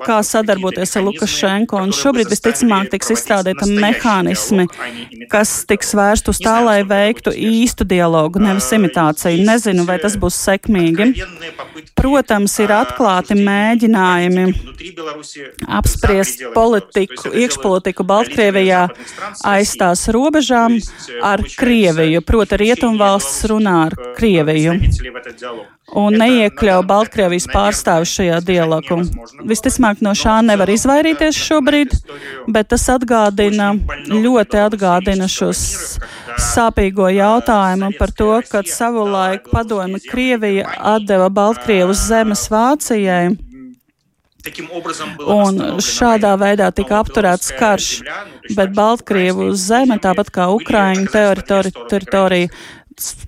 kā sadarboties ar Lukašenko, un šobrīd visticamāk tiks izstrādēta mehānismi, kas tiks vērst uz tā, lai veiktu īstu dialogu, nevis imitāciju. Nezinu, vai tas būs sekmīgi. Protams, ir atklāti mēģinājumi apspriest politiku, iekšpolitiku Baltkrievijā aiz tās robežām ar Krieviju, proti rietumvalsts runā ar Krieviju un neiekļauj Baltkrievijas pārstāvis šajā dialogā. Visticamāk, no šā nevar izvairīties šobrīd, bet tas atgādina, ļoti atgādina šos sāpīgo jautājumu par to, kad savulaik padomu Krievija atdeva Baltkrievus zemes Vācijai. Un šādā veidā tika apturēts karš, bet Baltkrievu zeme, tāpat kā Ukraiņu teritorija,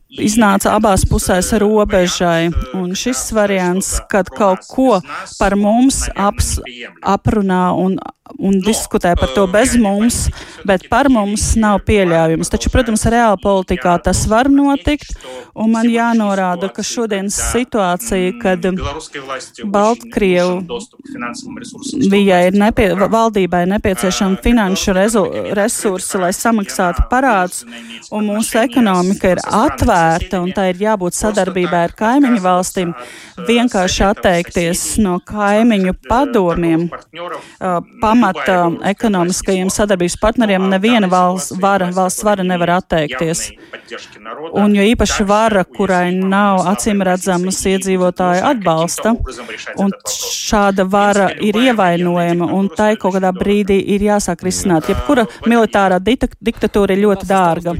iznāca abās pusēs robežai. Un šis variants, kad kaut ko par mums aps, aprunā un, un diskutē par to bez mums, bet par mums nav pieļaujams. Taču, protams, reāla politikā tas var notikt, un man jānorāda, ka šodienas situācija, kad Baltkrievu vijai ir nepie, valdībai nepieciešama finanšu rezu, resursi, lai samaksātu parādus, un mūsu ekonomika ir atvērta, un tā ir jābūt sadarbībai ar kaimiņu valstīm, vienkārši atteikties no kaimiņu padomiem, pamata ekonomiskajiem sadarbības partneriem, neviena valsts vara, valsts vara nevar atteikties. Un jo īpaši vara, kurai nav acīm redzamas iedzīvotāju atbalsta, un šāda vara ir ievainojama, un tai kaut kādā brīdī ir jāsāk risināt. Jebkura militārā diktatūra ir ļoti dārga.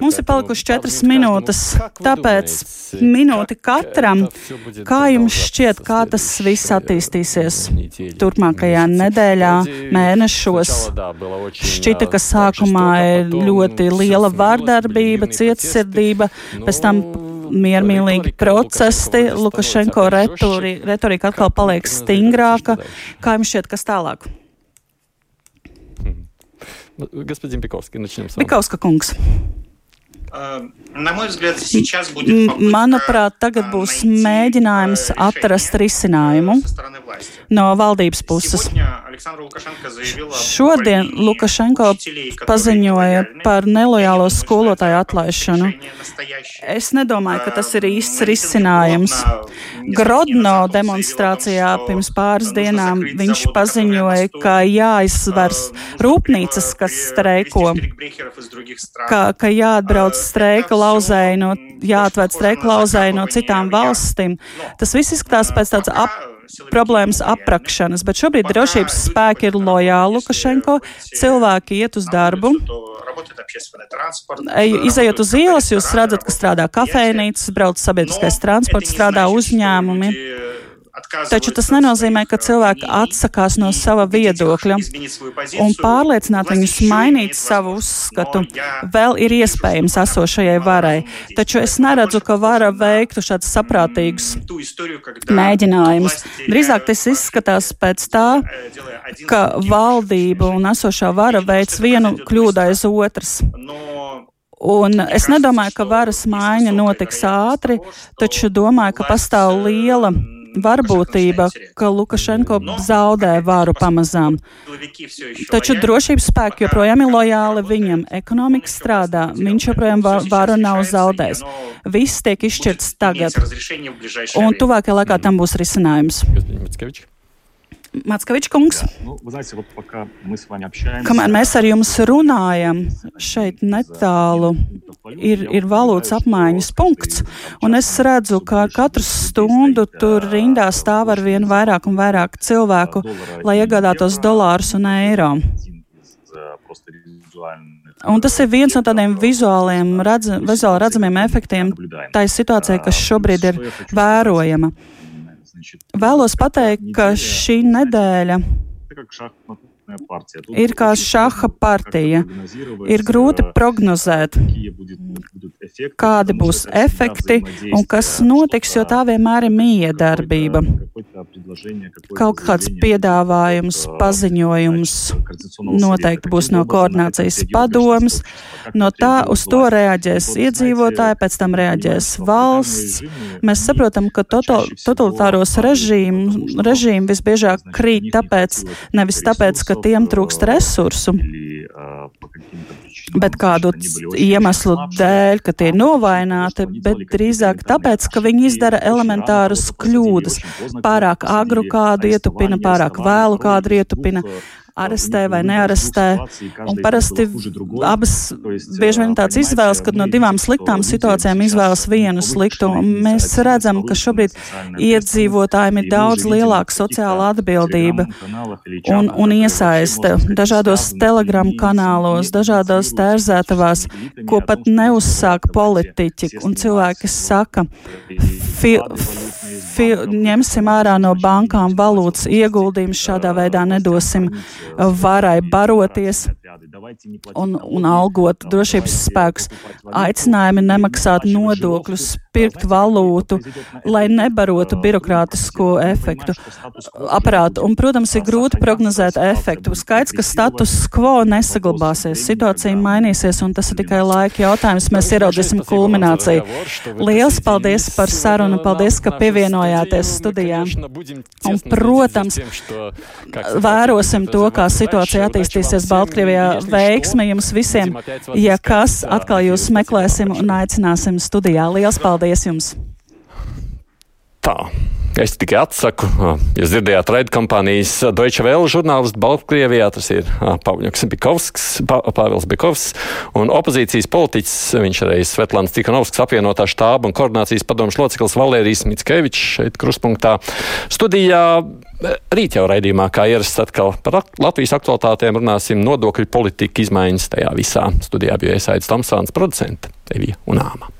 Mums ir palikuši četras minūtes, tāpēc minūti katram. Kā jums šķiet, kā tas viss attīstīsies turpmākajā nedēļā, mēnešos? Šķita, ka sākumā ir ļoti liela vārdarbība, cietsirdība, pēc tam miermīlīgi procesi, Lukašenko retori, retorika atkal paliek stingrāka. Kā jums šķiet, kas tālāk? Господин Пиковский, начнем с вами. Пиковска kungs. Manuprāt, tagad būs mēģinājums atrast risinājumu no valdības puses. Šodien Lukašenko paziņoja par nelojālo skolotāju atlaišanu. Es nedomāju, ka tas ir īsts risinājums. Grodno demonstrācijā pirms pāris dienām viņš paziņoja, ka jāizvers rūpnīcas, kas streiko, ka, ka jāatbrauc streika lauzēji no, jāatved streika lauzēji no citām valstīm. Tas viss izskatās pēc tāds ap problēmas aprakšanas, bet šobrīd drošības spēki ir lojāli Lukašenko, cilvēki iet uz darbu. Izejot uz ielas, jūs redzat, ka strādā kafejnīcas, brauc sabiedriskais transports, strādā uzņēmumi. Taču tas nenozīmē, ka cilvēki atsakās no sava viedokļa un pārliecināt viņus mainīt savu uzskatu. Vēl ir iespējams esošajai varai, taču es neredzu, ka vara veiktu šādus saprātīgus mēģinājumus. Drīzāk tas izskatās pēc tā, ka valdība un esošā vara veids vienu kļūdu aiz otras. Un es nedomāju, ka varas maiņa notiks ātri, taču domāju, ka pastāv liela varbūtība, ka Lukašenko zaudē varu pamazām. Taču drošības spēki joprojām ir lojāli viņam, ekonomika strādā, viņš joprojām varu nav zaudējis. Viss tiek izšķirts tagad, un tuvākajā laikā tam būs risinājums. Matskavičs kungs. Nu, Kamēr mēs ar jums runājam, šeit netālu ir, ir valūtas apmaiņas punkts, un es redzu, ka katru stundu tur rindā stāv ar vien vairāk un vairāk cilvēku, lai iegādātos dolārus un eiro. Un tas ir viens no tādiem vizuāliem, redz, vizuāli redzamiem efektiem tā situācijā, kas šobrīd ir vērojama. Vēlos pateikt, ka šī nedēļa ir kā šaha partija. Ir grūti prognozēt, kādi būs efekti un kas notiks, jo tā vienmēr ir miedarbība. Kaut kāds piedāvājums, paziņojums noteikti būs no koordinācijas padomas. No tā uz to reaģēs iedzīvotāji, pēc tam reaģēs valsts. Mēs saprotam, ka totalitāros režīmu, režīmu visbiežāk krīt tāpēc, nevis tāpēc, ka tiem trūkst resursu, bet kādu iemeslu dēļ, ka tie ir novaināti, bet drīzāk tāpēc, ka viņi izdara elementārus kļūdas. Pārāk agru kādu ietupina, pārāk vēlu kādu ietupina arestē vai nearestē. Un parasti abas bieži vien tāds izvēles, kad no divām sliktām situācijām izvēlas vienu sliktu. Un mēs redzam, ka šobrīd iedzīvotājiem ir daudz lielāka sociāla atbildība un, un iesaiste dažādos telegram kanālos, dažādās tērzētavās, ko pat neuzsāk politiķi un cilvēki, kas saka, fi, ņemsim ārā no bankām valūtas ieguldījumus, šādā veidā nedosim varai baroties un, un algot drošības spēkus. Aicinājumi nemaksāt nodokļus, pirkt valūtu, lai nebarotu birokrātisko efektu aparātu. Un, protams, ir grūti prognozēt efektu. Skaidrs, ka status quo nesaglabāsies, situācija mainīsies, un tas ir tikai laika jautājums. Mēs ieraudzīsim kulmināciju. Liels paldies par sarunu, paldies, ka pievienojāties studijām. Un, protams, vērosim to, kā situācija attīstīsies Baltkrievijā. Veiksme jums visiem, ja kas, atkal jūs meklēsim un aicināsim studijā. Liels paldies jums! Tā. Es tikai atsaku, jūs dzirdējāt raidkompānijas Deutsche Welle žurnālistu Baltkrievijā, tas ir Pāvļoks Bikovskis, pa, Pāvils Bikovs, un opozīcijas politiķis, viņš arī Svetlāns Tikanovskis apvienotā štāba un koordinācijas padomas loceklis Valērijas Mickevičs šeit kruspunktā. Studijā rīt jau raidījumā, kā ierasts atkal par Latvijas aktualitātēm runāsim nodokļu politika izmaiņas tajā visā. Studijā bija iesaistīts Tomsāns producents Evija un Āma.